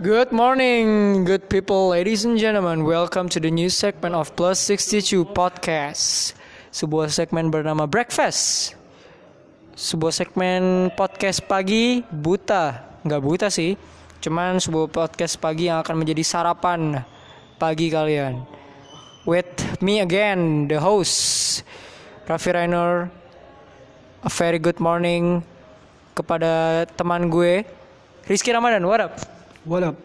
Good morning, good people, ladies and gentlemen. Welcome to the new segment of Plus 62 Podcast. Sebuah segmen bernama Breakfast. Sebuah segmen podcast pagi buta. Nggak buta sih, cuman sebuah podcast pagi yang akan menjadi sarapan pagi kalian. With me again, the host, Raffi Rainer. A very good morning kepada teman gue, Rizky Ramadan. What up? What up?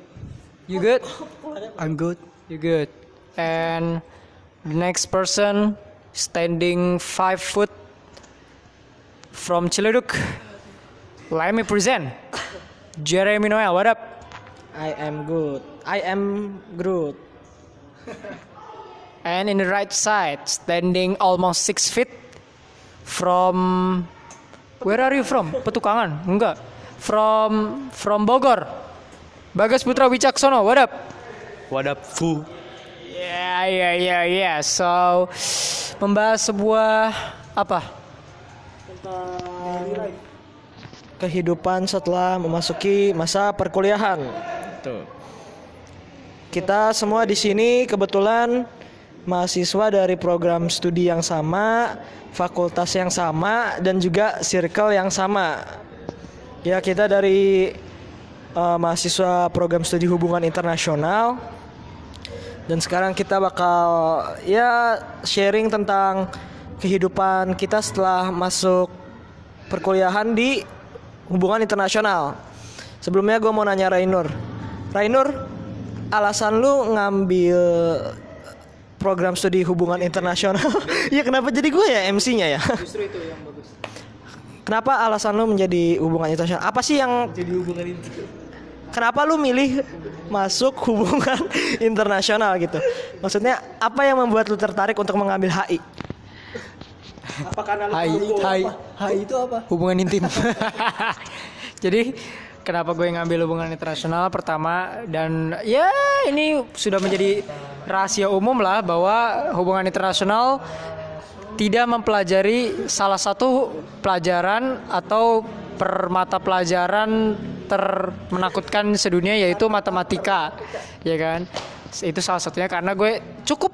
You good? I'm good. You good. And the next person standing five foot from Ciledug. Let me present Jeremy Noel. What up? I am good. I am Groot. And in the right side, standing almost six feet from where are you from? Petukangan? Enggak. From from Bogor. Bagas Putra Wicaksono. What up? What up, Fu? Ya, ya, ya, ya. So, membahas sebuah apa? Kehidupan setelah memasuki masa perkuliahan. Tuh. Kita semua di sini kebetulan mahasiswa dari program studi yang sama, fakultas yang sama, dan juga circle yang sama. Ya, kita dari eh, mahasiswa program studi hubungan internasional. Dan sekarang kita bakal ya sharing tentang kehidupan kita setelah masuk perkuliahan di hubungan internasional. Sebelumnya gue mau nanya Rainur. Rainur, alasan lu ngambil program studi hubungan internasional? Iya kenapa jadi gue ya MC-nya ya? Justru itu yang bagus. Kenapa alasan lu menjadi hubungan internasional? Apa sih yang Jadi hubungan itu. Kenapa lu milih masuk hubungan internasional gitu? Maksudnya apa yang membuat lu tertarik untuk mengambil HI? Apa karena Hai, hai. HI itu apa? hubungan intim. Jadi kenapa gue ngambil hubungan internasional pertama dan ya ini sudah menjadi rahasia umum lah bahwa hubungan internasional tidak mempelajari salah satu pelajaran atau per mata pelajaran termenakutkan sedunia yaitu matematika ya kan? Itu salah satunya karena gue cukup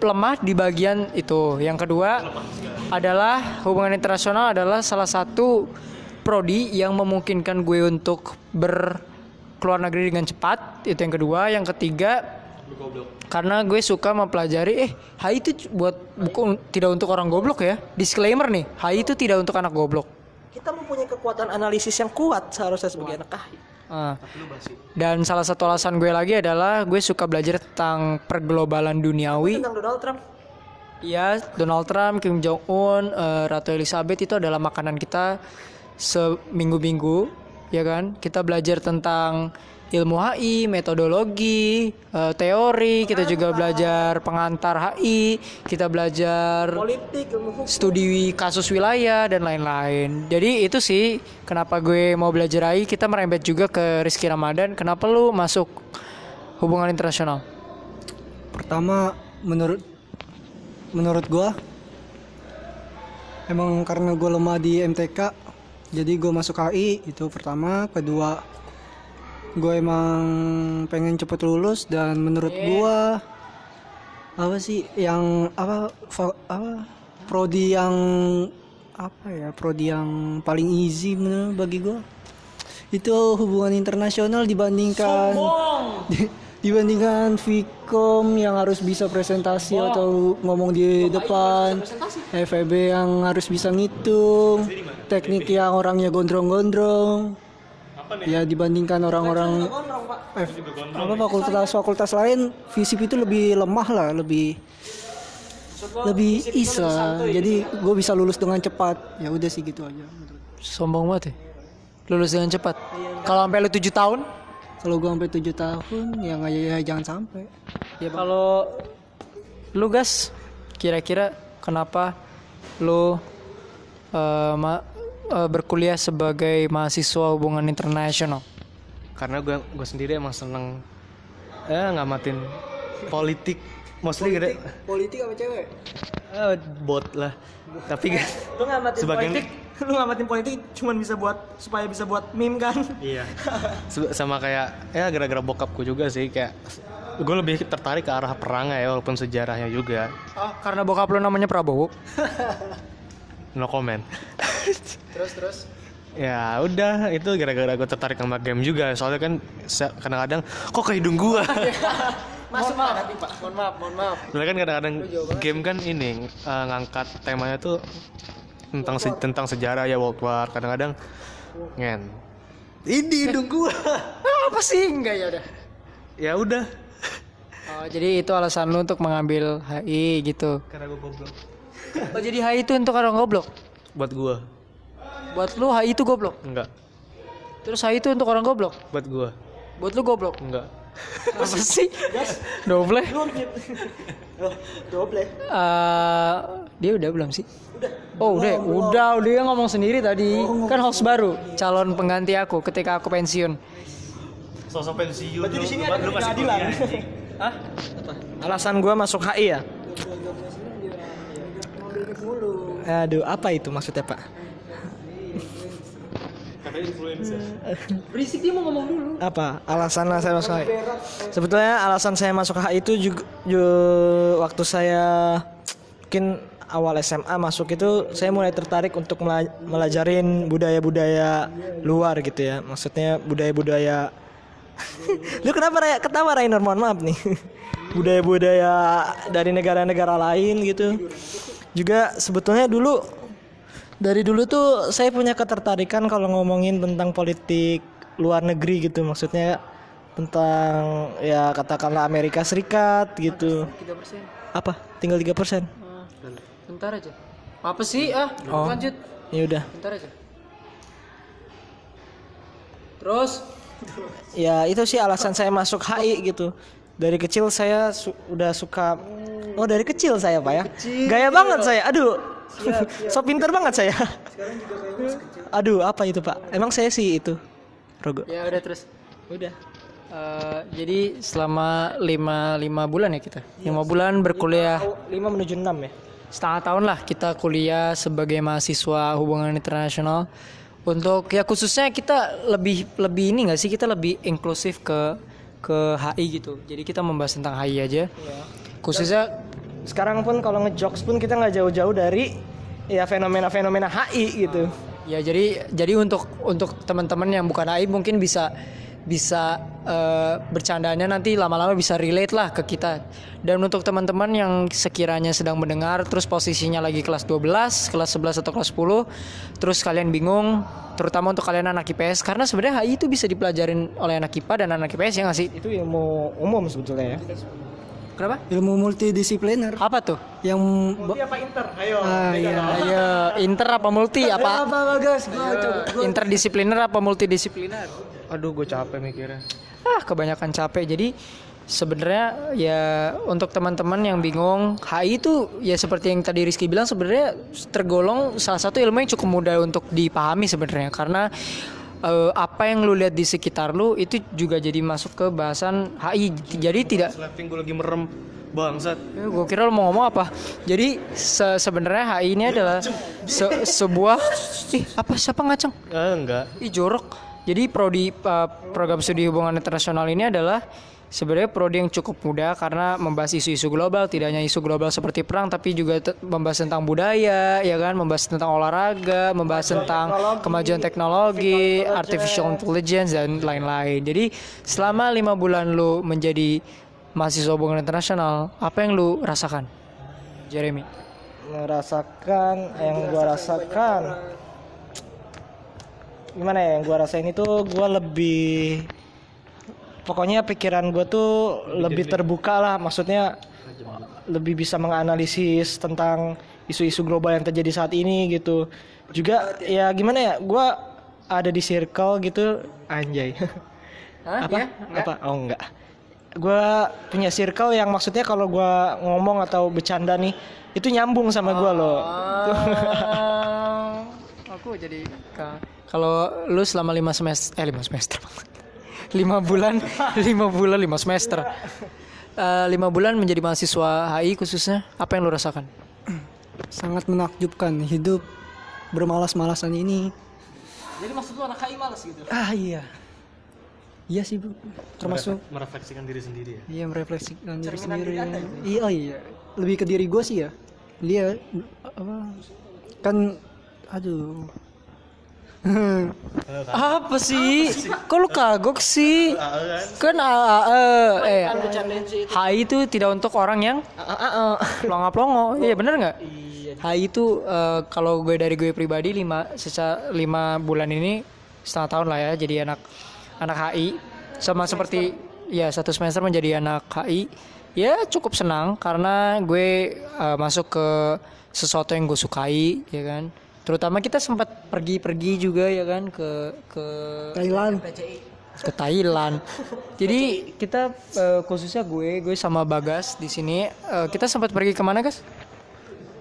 lemah di bagian itu. Yang kedua adalah hubungan internasional adalah salah satu prodi yang memungkinkan gue untuk berkeluar negeri dengan cepat. Itu yang kedua. Yang ketiga karena gue suka mempelajari eh HI itu buat buku tidak untuk orang goblok ya. Disclaimer nih HI itu tidak untuk anak goblok Kita mempunyai kekuatan analisis yang kuat seharusnya sebagai anak HI. Ah. dan salah satu alasan gue lagi adalah gue suka belajar tentang perglobalan duniawi Tentang Donald Trump. Iya, Donald Trump, Kim Jong Un, eh, Ratu Elizabeth itu adalah makanan kita seminggu-minggu, ya kan? Kita belajar tentang ilmu HI, metodologi, eh, teori, kita juga belajar pengantar HI, kita belajar Politik, ilmu hukum. studi kasus wilayah dan lain-lain. Jadi itu sih kenapa gue mau belajar HI, kita merembet juga ke Rizky Ramadan. Kenapa lu masuk hubungan internasional? Pertama menurut menurut gua emang karena gua lemah di MTK jadi gua masuk HI itu pertama kedua gue emang pengen cepet lulus dan menurut gua apa sih yang apa fa- apa prodi yang apa ya prodi yang paling easy menurut bagi gua? Itu hubungan internasional dibandingkan di- dibandingkan Vkom yang harus bisa presentasi atau ngomong di depan FEB yang harus bisa ngitung teknik yang orangnya gondrong-gondrong ya? Dibandingkan orang-orang F- apa fakultas-fakultas lain FISIP itu lebih lemah lah lebih lebih isa jadi gue bisa lulus dengan cepat. Ya udah sih gitu aja. Sombong banget ya. Lulus dengan cepat. Kalau sampai lu 7 tahun, kalau gue sampai tujuh tahun ya nggak ya jangan sampai. Ya kalau lu gas kira-kira kenapa lu eh, ma- eh, berkuliah sebagai mahasiswa hubungan internasional? Karena gue gue sendiri emang seneng eh ngamatin politik mostly gede Politik apa cewek? eh, bot lah tapi kan Lu ngamatin Sebagian- politik, lu ngamatin politik cuman bisa buat supaya bisa buat meme kan? iya Se- sama kayak ya gara-gara bokapku juga sih kayak gue lebih tertarik ke arah perang ya walaupun sejarahnya juga Oh, karena bokap lu namanya Prabowo. no comment Terus terus. ya udah itu gara-gara gue tertarik sama game juga soalnya kan kadang-kadang kok ke hidung gua Masuk maaf, Pak. Mohon maaf, mohon maaf. Soalnya kan kadang-kadang game kan ini eh, ngangkat temanya tuh tentang se- tentang sejarah ya World War kadang-kadang ngen ini hidung gua Apa sih? Enggak ya udah. ya udah Oh, jadi itu alasan lu untuk mengambil HI gitu. karena gue goblok Oh, jadi HI itu untuk orang goblok. buat gua Buat lu HI itu goblok. enggak Terus HI itu untuk orang goblok. buat gua Buat lu goblok. enggak Apa sih? Doble. Doble. Eh, dia udah belum sih? Oh udah, udah, dia ngomong sendiri tadi. Kan host baru, calon pengganti aku ketika aku pensiun. sosok pensiun Berarti di sini ada keadilan. Hah? Alasan gua masuk HI ya? Aduh, apa itu maksudnya, Pak? Berisik dia mau ngomong dulu. Apa alasan saya masuk HI? Sebetulnya alasan saya masuk HI itu juga, ju- waktu saya mungkin awal SMA masuk itu saya mulai tertarik untuk mela- melajarin budaya-budaya luar gitu ya. Maksudnya budaya-budaya Lu kenapa Ray? ketawa Rainer? Mohon maaf nih. Budaya-budaya dari negara-negara lain gitu. Juga sebetulnya dulu dari dulu tuh saya punya ketertarikan kalau ngomongin tentang politik luar negeri gitu. Maksudnya tentang ya katakanlah Amerika Serikat gitu. 3%. Apa? Tinggal 3%. Bentar aja. Apa sih? Ah, Oh. lanjut. Ya udah. Bentar aja. Terus Ya itu sih alasan saya masuk HI gitu. Dari kecil saya su- udah suka Oh dari kecil saya pak ya? Gaya banget saya. Aduh. So pinter banget saya. Aduh apa itu pak? Emang saya sih itu Rogo. Ya udah terus. Udah. Eh, jadi selama lima lima bulan ya kita, lima bulan berkuliah. 5 menuju 6 ya? Setengah tahun lah kita kuliah sebagai mahasiswa hubungan internasional. Untuk ya khususnya kita lebih lebih ini nggak sih? Kita lebih inklusif ke ke HI gitu. Jadi kita membahas tentang HI aja. Khususnya Sekarang pun kalau ngejokes pun kita nggak jauh-jauh dari Ya fenomena-fenomena HI gitu ya jadi jadi untuk untuk teman-teman yang bukan HI mungkin bisa bisa eh, bercandanya nanti lama-lama bisa relate lah ke kita. Dan untuk teman-teman yang sekiranya sedang mendengar terus posisinya lagi kelas 12, kelas 11 atau kelas 10, terus kalian bingung, terutama untuk kalian anak IPS karena sebenarnya HI itu bisa dipelajarin oleh anak IPA dan anak IPS ya nggak sih? Itu ilmu umum sebetulnya ya Kenapa? Ilmu multidisipliner Apa tuh? yang apa inter? Ayo ah, iya. Ayo, inter apa multi apa? apa? Gua coba- Interdisipliner apa multidisipliner? Aduh gue capek mikirnya. Ah kebanyakan capek. Jadi sebenarnya ya untuk teman-teman yang bingung HI itu ya seperti yang tadi Rizky bilang sebenarnya tergolong salah satu ilmu yang cukup mudah untuk dipahami sebenarnya. Karena eh, apa yang lu lihat di sekitar lu itu juga jadi masuk ke bahasan HI jadi tidak slapping gue lagi merem bangsat. Gue kira lu mau ngomong apa? Jadi se- sebenarnya HI ini adalah se- sebuah ih apa siapa ngaceng? Ah enggak. Ih jorok. Jadi prodi uh, program studi hubungan internasional ini adalah sebenarnya prodi yang cukup mudah karena membahas isu-isu global, tidak hanya isu global seperti perang tapi juga membahas tentang budaya, ya kan, membahas tentang olahraga, membahas tentang kemajuan teknologi, artificial intelligence dan lain-lain. Jadi selama lima bulan lu menjadi mahasiswa hubungan internasional, apa yang lu rasakan? Jeremy. Merasakan yang gua rasakan gimana ya yang gua rasain itu gua lebih pokoknya pikiran gua tuh lebih terbuka lah. Maksudnya lebih bisa menganalisis tentang isu-isu global yang terjadi saat ini gitu. Juga ya gimana ya gua ada di circle gitu. Anjay. Hah? apa? Ya? Enggak? apa? Oh enggak. Gua punya circle yang maksudnya kalau gua ngomong atau bercanda nih itu nyambung sama gua loh. Ah, aku jadi ka- kalau lu selama lima semester eh lima semester lima bulan lima bulan lima semester eh, lima bulan menjadi mahasiswa HI khususnya apa yang lu rasakan? Sangat menakjubkan hidup bermalas-malasan ini. Jadi maksud lu anak HI malas gitu? Ah iya. Iya sih, Bu. Termasuk merefleksikan diri sendiri ya iya merefleksikan diri sendiri. Iya, oh iya. Lebih ke diri gue sih ya. Dia apa? Kan aduh. Apa sih? Kok lu kagok sih? Kan AAE eh HI itu tidak untuk orang yang pelongo-pelongo. Iya bener nggak? HI itu eh, kalau gue dari gue pribadi lima secara lima bulan ini setengah tahun lah ya jadi anak anak HI sama seperti ya satu semester menjadi anak HI ya cukup senang karena gue eh, masuk ke sesuatu yang gue sukai ya kan terutama kita sempat pergi-pergi juga ya kan ke ke Thailand. ke Thailand. Jadi kita eh, khususnya gue, gue sama Bagas di sini eh, kita sempat pergi ke mana guys?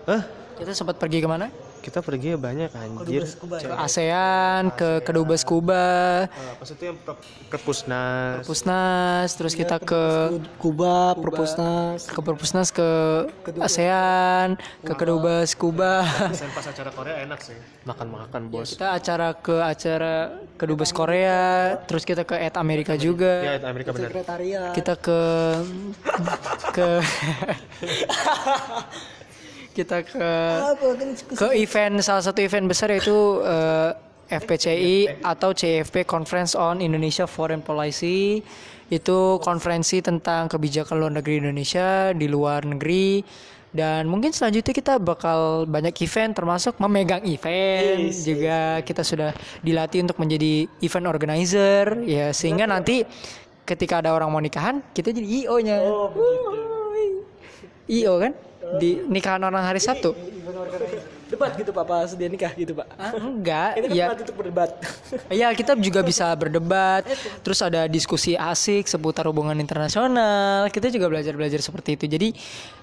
Hah? Kita sempat pergi ke mana? Kita pergi banyak anjir. Ke ASEAN, ke Kedubes Kuba, apa sih itu yang per- perpusnas Pusnas, terus kita ke Kuba, Perpusnas. ke Perpusnas ke ASEAN, ke Kedubes Kuba. Sen pas acara Korea enak sih. Makan-makan bos. Kita acara ke acara Kedubes Korea, terus kita ke ET Amerika juga. ya Amerika benar kita ke ke kita ke ke event salah satu event besar yaitu eh, FPCI atau CFP Conference on Indonesia Foreign Policy. Itu konferensi tentang kebijakan luar negeri Indonesia di luar negeri. Dan mungkin selanjutnya kita bakal banyak event termasuk memegang event. Juga kita sudah dilatih untuk menjadi event organizer. Ya sehingga nanti ketika ada orang mau nikahan kita jadi IO nya IO kan di nikahan orang hari Sabtu Debat gitu Pak pas dia nikah gitu Pak. Ah, enggak Ini kan ya untuk berdebat. Ya kita juga bisa berdebat, terus ada diskusi asik seputar hubungan internasional. Kita juga belajar-belajar seperti itu. Jadi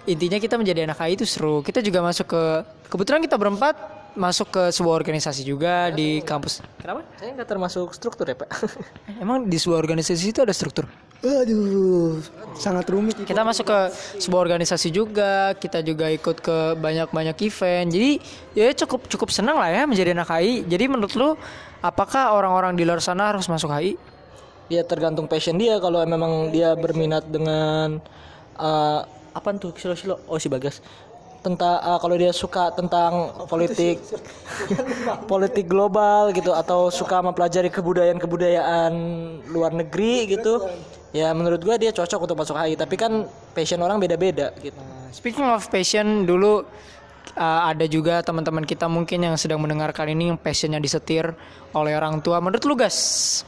intinya kita menjadi anak AI itu seru. Kita juga masuk ke kebetulan kita berempat masuk ke sebuah organisasi juga di kampus. Kenapa? Saya nggak termasuk struktur ya Pak. Emang di sebuah organisasi itu ada struktur? Aduh, sangat rumit. Kita masuk ke sebuah organisasi juga, kita juga ikut ke banyak-banyak event. Jadi ya cukup cukup senang lah ya menjadi anak HI. Jadi menurut lu apakah orang-orang di luar sana harus masuk HI? dia tergantung passion dia kalau memang dia berminat dengan eh apa tuh silo-silo oh si bagas tentang eh, kalau dia suka tentang politik politik global gitu atau suka mempelajari kebudayaan-kebudayaan luar negeri gitu ya menurut gua dia cocok untuk masuk HI tapi kan passion orang beda-beda gitu. Speaking of passion, dulu uh, ada juga teman-teman kita mungkin yang sedang mendengarkan ini yang passionnya disetir oleh orang tua. Menurut lu guys,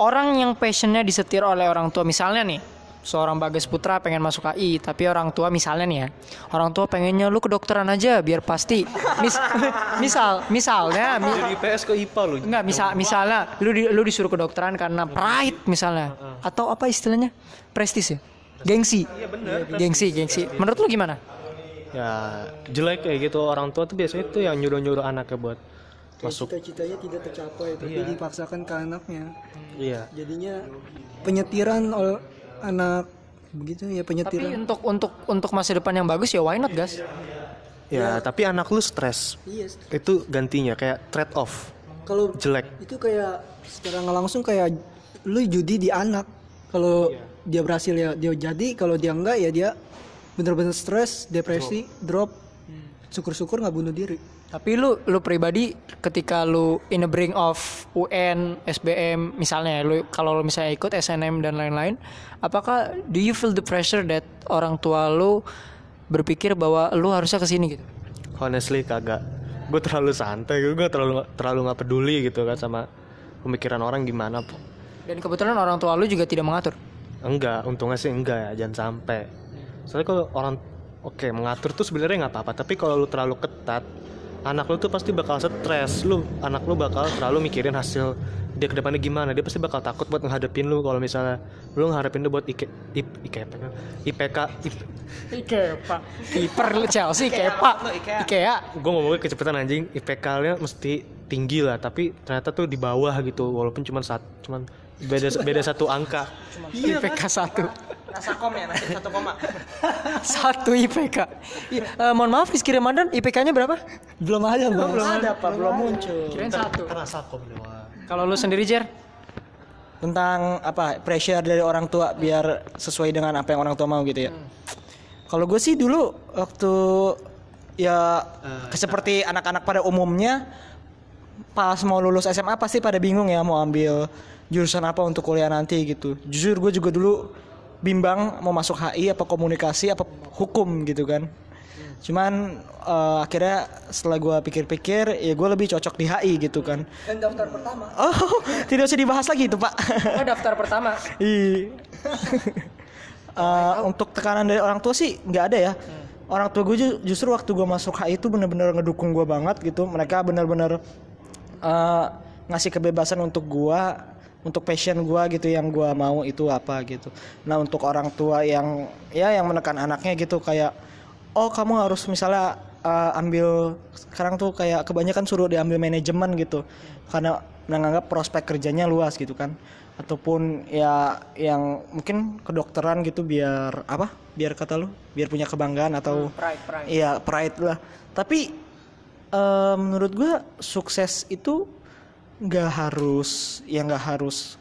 orang yang passionnya disetir oleh orang tua, misalnya nih, seorang Bagas Putra pengen masuk AI, tapi orang tua misalnya nih ya, orang tua pengennya lu kedokteran aja biar pasti. Mis misal, misalnya, mi- Dari IPS ke IPA lu. Enggak, misal misalnya lu di, lu disuruh kedokteran karena pride misalnya atau apa istilahnya? Prestis ya? Gengsi. Gengsi, gengsi. Menurut lu gimana? Ya jelek kayak gitu orang tua tuh biasanya tuh yang nyuruh-nyuruh anaknya buat masuk. Cita-citanya tidak tercapai, tapi dipaksakan ke anaknya. Iya. Jadinya penyetiran oleh anak begitu ya Tapi penyetiran. untuk untuk untuk masa depan yang bagus ya why not, guys? Ya, tapi anak lu stres. Iya. Itu gantinya kayak trade off. Kalau Jelek. itu kayak secara nggak langsung kayak lu judi di anak. Kalau dia berhasil ya dia jadi, kalau dia enggak ya dia bener-bener stres, depresi, drop. Syukur-syukur nggak bunuh diri. Tapi lu lu pribadi ketika lu in the brink of UN, SBM misalnya ya, lu kalau lu misalnya ikut SNM dan lain-lain, apakah do you feel the pressure that orang tua lu berpikir bahwa lu harusnya ke sini gitu? Honestly kagak. Gue terlalu santai, gue terlalu terlalu nggak peduli gitu kan sama pemikiran orang gimana. Dan kebetulan orang tua lu juga tidak mengatur. Enggak, untungnya sih enggak ya, jangan sampai. Soalnya kalau orang oke mengatur tuh sebenarnya nggak apa-apa, tapi kalau lu terlalu ketat, anak lu tuh pasti bakal stres. Lu anak lu bakal terlalu mikirin hasil dia ke depannya gimana. Dia pasti bakal takut buat ngadepin lu kalau misalnya lu ngarepin lu buat IK, IP, IKP, IPK, IP, Ikepa, kiper Chelsea Ikepa, Ikea. gue ngomongnya kecepatan anjing IPK-nya mesti tinggi lah tapi ternyata tuh di bawah gitu walaupun cuma satu cuman beda beda satu angka IPK satu. Nasakom ya, nasib satu koma. Satu IPK. Iya, eh, mohon maaf Rizky Ramadan IPK-nya berapa? Belum ada bang. Belum ada pak, belum muncul. Kirain satu. Karena sakom doang. Kalau lu sendiri Jer? Tentang apa pressure dari orang tua biar sesuai dengan apa yang orang tua mau gitu ya. Kalau gue sih dulu waktu ya seperti anak-anak pada umumnya pas mau lulus SMA pasti pada bingung ya mau ambil jurusan apa untuk kuliah nanti gitu. Jujur gue juga dulu bimbang mau masuk HI apa komunikasi apa hukum gitu kan. Cuman eh, akhirnya setelah gue pikir-pikir ya gue lebih cocok di HI gitu kan. Dan daftar pertama. Oh tidak usah dibahas lagi itu pak. Oh, daftar pertama. Iya. Eh, untuk tekanan dari orang tua sih nggak ada ya. Orang tua gue ju- justru waktu gue masuk HI itu bener-bener ngedukung gue banget gitu. Mereka bener-bener eh, ngasih kebebasan untuk gue, untuk passion gue gitu yang gue mau itu apa gitu. Nah untuk orang tua yang ya yang menekan anaknya gitu kayak, oh kamu harus misalnya eh, ambil sekarang tuh kayak kebanyakan suruh diambil manajemen gitu, karena menganggap prospek kerjanya luas gitu kan ataupun ya yang mungkin kedokteran gitu biar apa biar kata lu biar punya kebanggaan atau Pride, pride. iya pride lah tapi eh, menurut gua sukses itu nggak harus ya nggak harus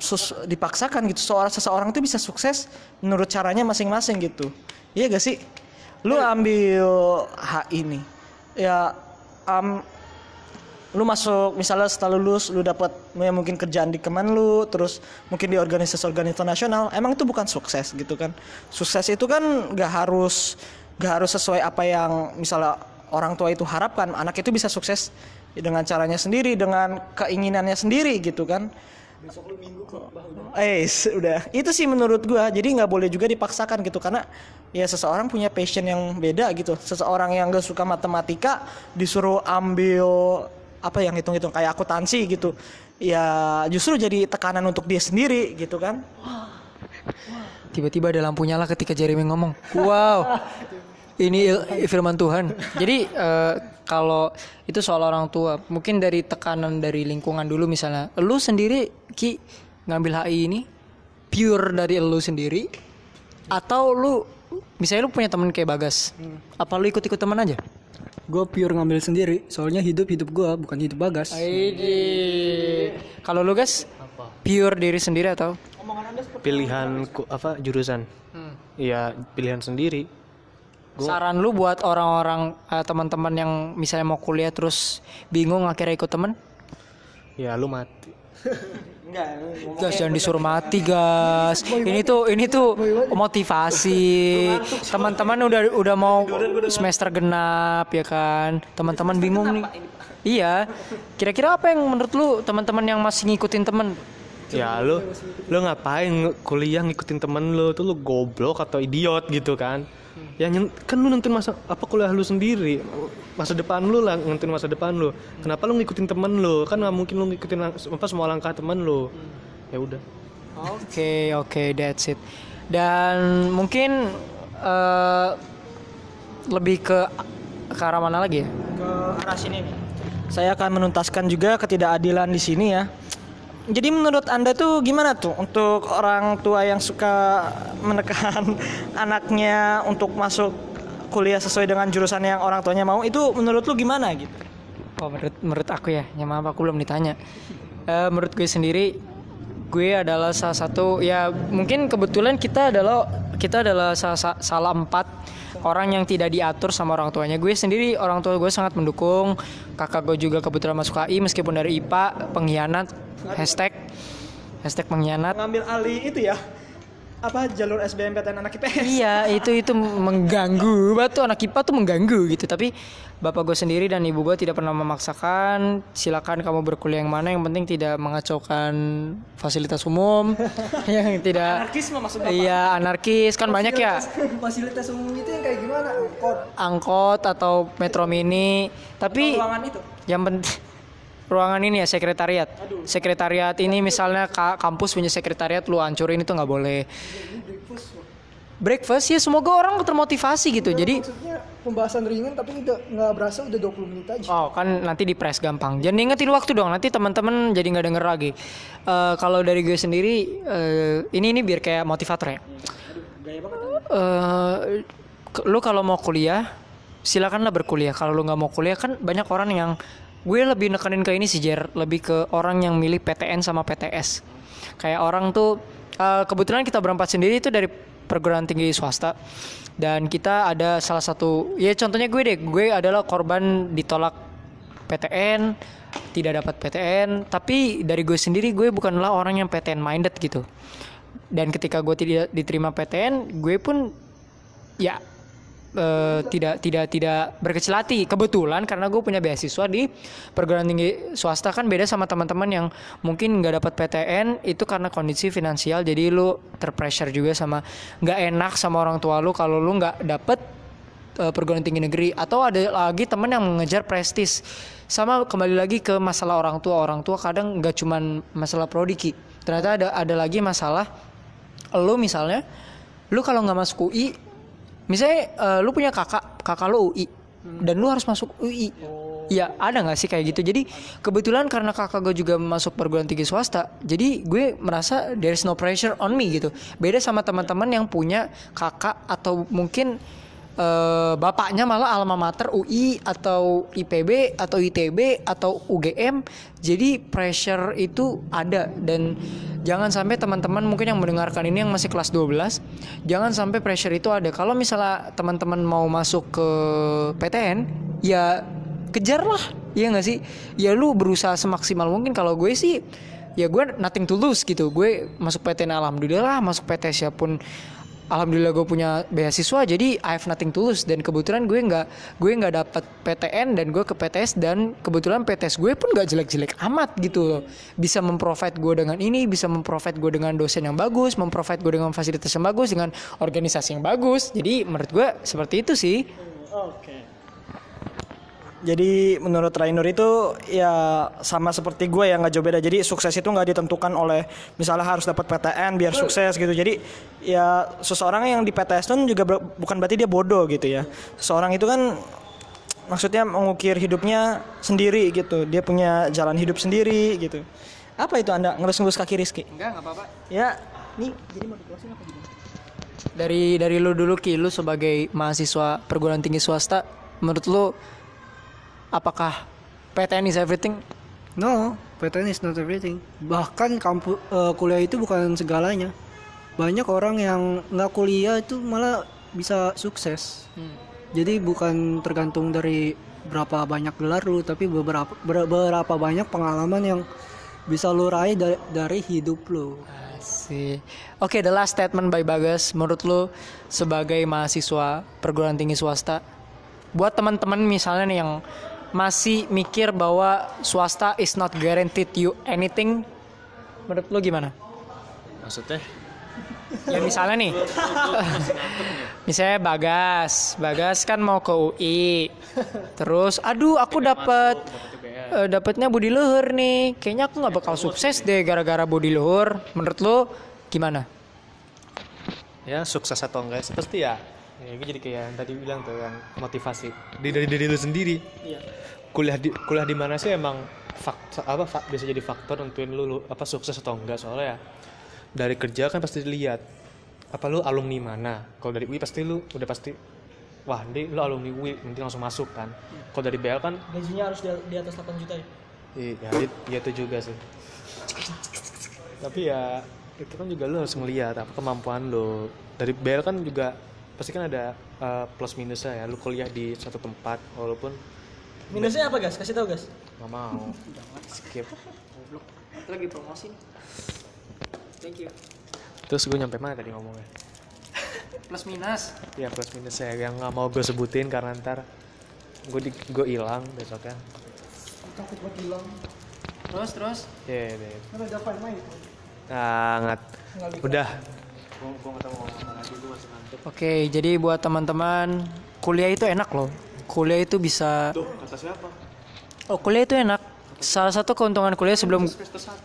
sus- dipaksakan gitu. Seorang seseorang itu bisa sukses menurut caranya masing-masing gitu. Iya gak sih? Lu ambil HI nih ya am, lu masuk misalnya setelah lulus lu dapat ya mungkin kerjaan di kemen lu terus mungkin di organisasi-organisasi internasional emang itu bukan sukses gitu kan? Sukses itu kan nggak harus nggak harus sesuai apa yang misalnya orang tua itu harapkan. Anak itu bisa sukses dengan caranya sendiri dengan keinginannya sendiri gitu kan Eh, udah. Itu sih menurut gua. Jadi nggak boleh juga dipaksakan gitu karena ya seseorang punya passion yang beda gitu. Seseorang yang gak suka matematika disuruh ambil apa yang hitung-hitung kayak akuntansi gitu. Ya justru jadi tekanan untuk dia sendiri gitu kan. Tiba-tiba ada lampu nyala ketika Jeremy ngomong. Wow. Ini il- firman Tuhan. Jadi eh, kalau itu soal orang tua, mungkin dari tekanan dari lingkungan dulu misalnya. Lu sendiri Ki ngambil HI ini pure dari lu sendiri atau lu misalnya lu punya temen kayak Bagas. Apa lu ikut-ikut teman aja? Gue pure ngambil sendiri. Soalnya hidup hidup gue bukan hidup bagas. Kalau lu guys pure diri sendiri atau Pilihan ku- apa jurusan? Iya, pilihan sendiri. Saran lu buat orang-orang eh, teman-teman yang misalnya mau kuliah terus bingung akhirnya ikut temen? Ya lu mati. Gas jangan disuruh mati gas. Ini tuh ini tuh motivasi. Teman-teman udah udah mau semester genap ya kan. Teman-teman bingung nih. Iya. Kira-kira apa yang menurut lu teman-teman yang masih ngikutin temen? Ya lu lu ngapain kuliah ngikutin temen lu tuh lu goblok atau idiot gitu kan? Ya kan lu nentuin masa apa kuliah lu sendiri masa depan lu lah nentuin masa depan lu. Kenapa lu ngikutin temen lu? Kan nggak mungkin lu ngikutin lang- apa semua langkah temen lu. Ya udah. Oke oke that's it. Dan mungkin eh, lebih ke ke arah mana lagi ya? ke arah sini nih. Saya akan menuntaskan juga ketidakadilan di sini ya. Jadi menurut Anda tuh gimana tuh untuk orang tua yang suka menekan anaknya untuk masuk kuliah sesuai dengan jurusan yang orang tuanya mau itu menurut lu gimana gitu? Oh menurut menurut aku ya, ya maaf aku belum ditanya. Eh, menurut gue sendiri, gue adalah salah satu ya mungkin kebetulan kita adalah kita adalah salah, salah empat orang yang tidak diatur sama orang tuanya. Gue sendiri orang tua gue sangat mendukung. Kakak gue juga kebetulan masuk AI meskipun dari IPA pengkhianat hashtag hashtag pengkhianat. Ngambil alih itu ya apa jalur SBMPTN anak IPS? Iya itu itu mengganggu batu anak IPA tuh mengganggu gitu tapi bapak gue sendiri dan ibu gue tidak pernah memaksakan silakan kamu berkuliah yang mana yang penting tidak mengacaukan fasilitas umum yang tidak Anarkisme maksud Bapak? iya anarkis kan banyak ya Fasilitas umum itu yang kayak gimana? Angkot. angkot atau metro mini tapi yang penting ruangan ini ya sekretariat sekretariat ini misalnya ka- kampus punya sekretariat lu hancurin itu nggak boleh breakfast ya semoga orang termotivasi gitu. Jadi pembahasan ringan tapi nggak nggak berasa udah 20 menit aja. Oh kan nanti di press gampang. Jangan ingetin waktu dong. Nanti teman-teman jadi nggak denger lagi. Eh, kalau dari gue sendiri, eh, ini ini biar kayak motivator ya. Ke- lu kalau mau kuliah, silakanlah berkuliah. Kalau lu nggak mau kuliah kan banyak orang yang gue lebih nekenin ke ini sih Jer, lebih ke orang yang milih PTN sama PTS. Kayak orang tuh eh, kebetulan kita berempat sendiri itu dari perguruan tinggi swasta dan kita ada salah satu ya contohnya gue deh, gue adalah korban ditolak PTN, tidak dapat PTN, tapi dari gue sendiri gue bukanlah orang yang PTN minded gitu. Dan ketika gue tidak diterima PTN, gue pun ya eh, tidak tidak tidak berkecil hati. Kebetulan karena gue punya beasiswa di perguruan tinggi swasta kan beda sama teman-teman yang mungkin nggak dapat PTN itu karena kondisi finansial. Jadi lu terpressure juga sama nggak enak sama orang tua lu kalau lu nggak dapet eh, perguruan tinggi negeri. Atau ada lagi temen yang mengejar prestis. Sama kembali lagi ke masalah orang tua. Orang tua kadang nggak cuman masalah prodiki. Ternyata ada ada lagi masalah lu misalnya lu kalau nggak masuk UI misalnya eh, lu punya kakak kakak lu UI dan lu harus masuk UI Iya ada nggak sih kayak gitu? Jadi kebetulan karena kakak gue juga masuk perguruan tinggi swasta jadi gue merasa there is no pressure on me gitu. Beda sama teman-teman yang punya kakak atau mungkin eh, bapaknya malah alma mater UI atau IPB atau ITB atau UGM jadi pressure itu ada. Dan jangan sampai teman-teman mungkin yang mendengarkan ini yang masih kelas 12 jangan sampai pressure itu ada. Kalau misalnya teman-teman mau masuk ke PTN ya kejar lah iya nggak sih? Ya lu berusaha semaksimal mungkin. Kalau gue sih ya gue nothing to lose gitu. Gue masuk PTN alhamdulillah. Masuk PTS ya pun alhamdulillah gue punya beasiswa jadi I have nothing to lose. Dan kebetulan gue nggak gue nggak dapat PTN dan gue ke PTS dan kebetulan PTS gue pun nggak jelek-jelek amat gitu loh. Bisa memprovide gue dengan ini bisa memprovide gue dengan dosen yang bagus memprovide gue dengan fasilitas yang bagus dengan organisasi yang bagus. Jadi menurut gue seperti itu sih Jadi menurut Rainur itu ya sama seperti gue yang nggak jauh beda. Jadi sukses itu nggak ditentukan oleh misalnya harus dapat PTN biar sukses gitu. Jadi ya seseorang yang di PTS itu juga ber- bukan berarti dia bodoh gitu ya. Seseorang itu kan maksudnya mengukir hidupnya sendiri gitu. Dia punya jalan hidup sendiri gitu. Apa itu anda ngelus-ngelus kaki Rizky? enggak nggak apa-apa Ya, nih jadi mau di-closing apa gimana? dari dari lu dulu Ki lu sebagai mahasiswa perguruan tinggi swasta menurut lu apakah PTN is everything No, PTN is not everything. Bahkan kampus kuliah itu bukan segalanya. Banyak orang yang nggak kuliah itu malah bisa sukses. Jadi bukan tergantung dari berapa banyak gelar lu, tapi beberapa ber- berapa banyak pengalaman yang bisa lu raih da- dari hidup lu. Oke, the last statement by Bagas. Menurut lu sebagai mahasiswa perguruan tinggi swasta, buat teman-teman misalnya nih yang masih mikir bahwa swasta is not guaranteed you anything, menurut lu gimana? Maksudnya? Ya misalnya nih, misalnya Bagas, Bagas kan mau ke UI, terus, aduh aku dapat eh, dapatnya budi luhur nih, kayaknya aku nggak bakal sukses deh gara-gara budi luhur. Menurut lu gimana? Ya sukses atau enggak sih pasti ya. Ya gue jadi kayak yang tadi bilang tuh yang motivasi di dari diri lu sendiri. Kuliah di kuliah di mana sih emang faktor apa fa- bisa jadi faktor nentuin lu, lu apa sukses atau enggak soalnya ya dari kerja kan pasti dilihat apa lu alumni mana. Kalau dari UI pasti lu udah pasti wah ini lu alumni UI nanti langsung masuk kan. Kalau dari BL kan Gajinya harus di, di atas 8 juta ya? Iya, ya, ya itu juga sih. Tapi ya itu kan juga lo harus ngeliat apa kemampuan lo. Dari BL kan juga pasti kan ada uh, plus minusnya ya. Lu kuliah di suatu tempat walaupun Minusnya apa gas? Kasih tahu gas. nggak mau skip. Lagi promosi. Thank you. Terus gue nyampe mana tadi ngomongnya? Plus minus. Ya plus minusnya yang nggak mau gue sebutin karena ntar gue di gue hilang besoknya. Terus terus. Ya, ya, ya. Kan ada fine main. Sangat. Udah. Oke, jadi buat teman-teman kuliah itu enak loh. Kuliah itu bisa. Tuh, kata siapa? Oh, kuliah itu enak. Salah satu keuntungan kuliah sebelum Semester satu.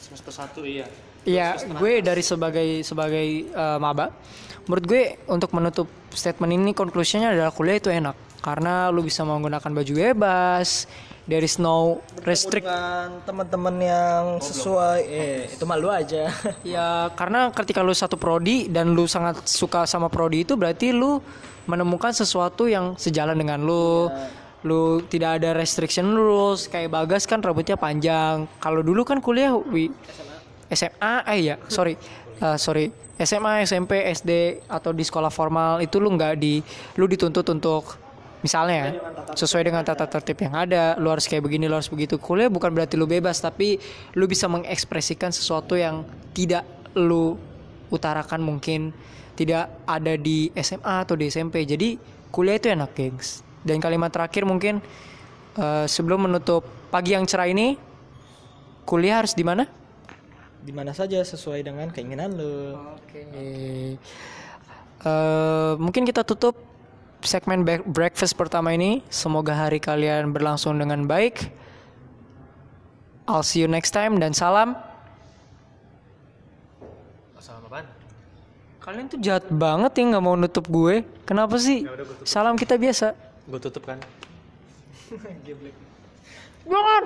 Semester satu iya. Iya, gue dari sebagai sebagai eh, maba, menurut gue untuk menutup statement ini konklusinya adalah kuliah itu enak karena lu bisa menggunakan baju bebas there is no restrict. Teman-teman yang sesuai. Eh itu malu aja. ya karena ketika lu satu prodi dan lu sangat suka sama prodi itu berarti lu menemukan sesuatu yang sejalan dengan lu. Lu tidak ada restriction rules. Kayak bagas kan rambutnya panjang. Kalau dulu kan kuliah wi SMA eh ya sorry. Eh, sorry. SMA SMP SD atau di sekolah formal itu lu nggak di lu dituntut untuk misalnya sesuai dengan tata tertib yang ada. lu harus kayak begini lu harus begitu. Kuliah bukan berarti lu bebas tapi lu bisa mengekspresikan sesuatu yang tidak lu utarakan mungkin tidak ada di SMA atau di SMP jadi kuliah itu enak gengs. Dan kalimat terakhir mungkin eh, sebelum menutup pagi yang cerah ini kuliah harus di mana? Di mana saja sesuai dengan keinginan lu. Oke. Eh, mungkin kita tutup segmen breakfast pertama ini. Semoga hari kalian berlangsung dengan baik. I'll see you next time dan salam. Salam apaan? Kalian tuh jahat banget ya nggak mau nutup gue. Kenapa sih? Salam kita biasa. Gue tutup kan. Jangan.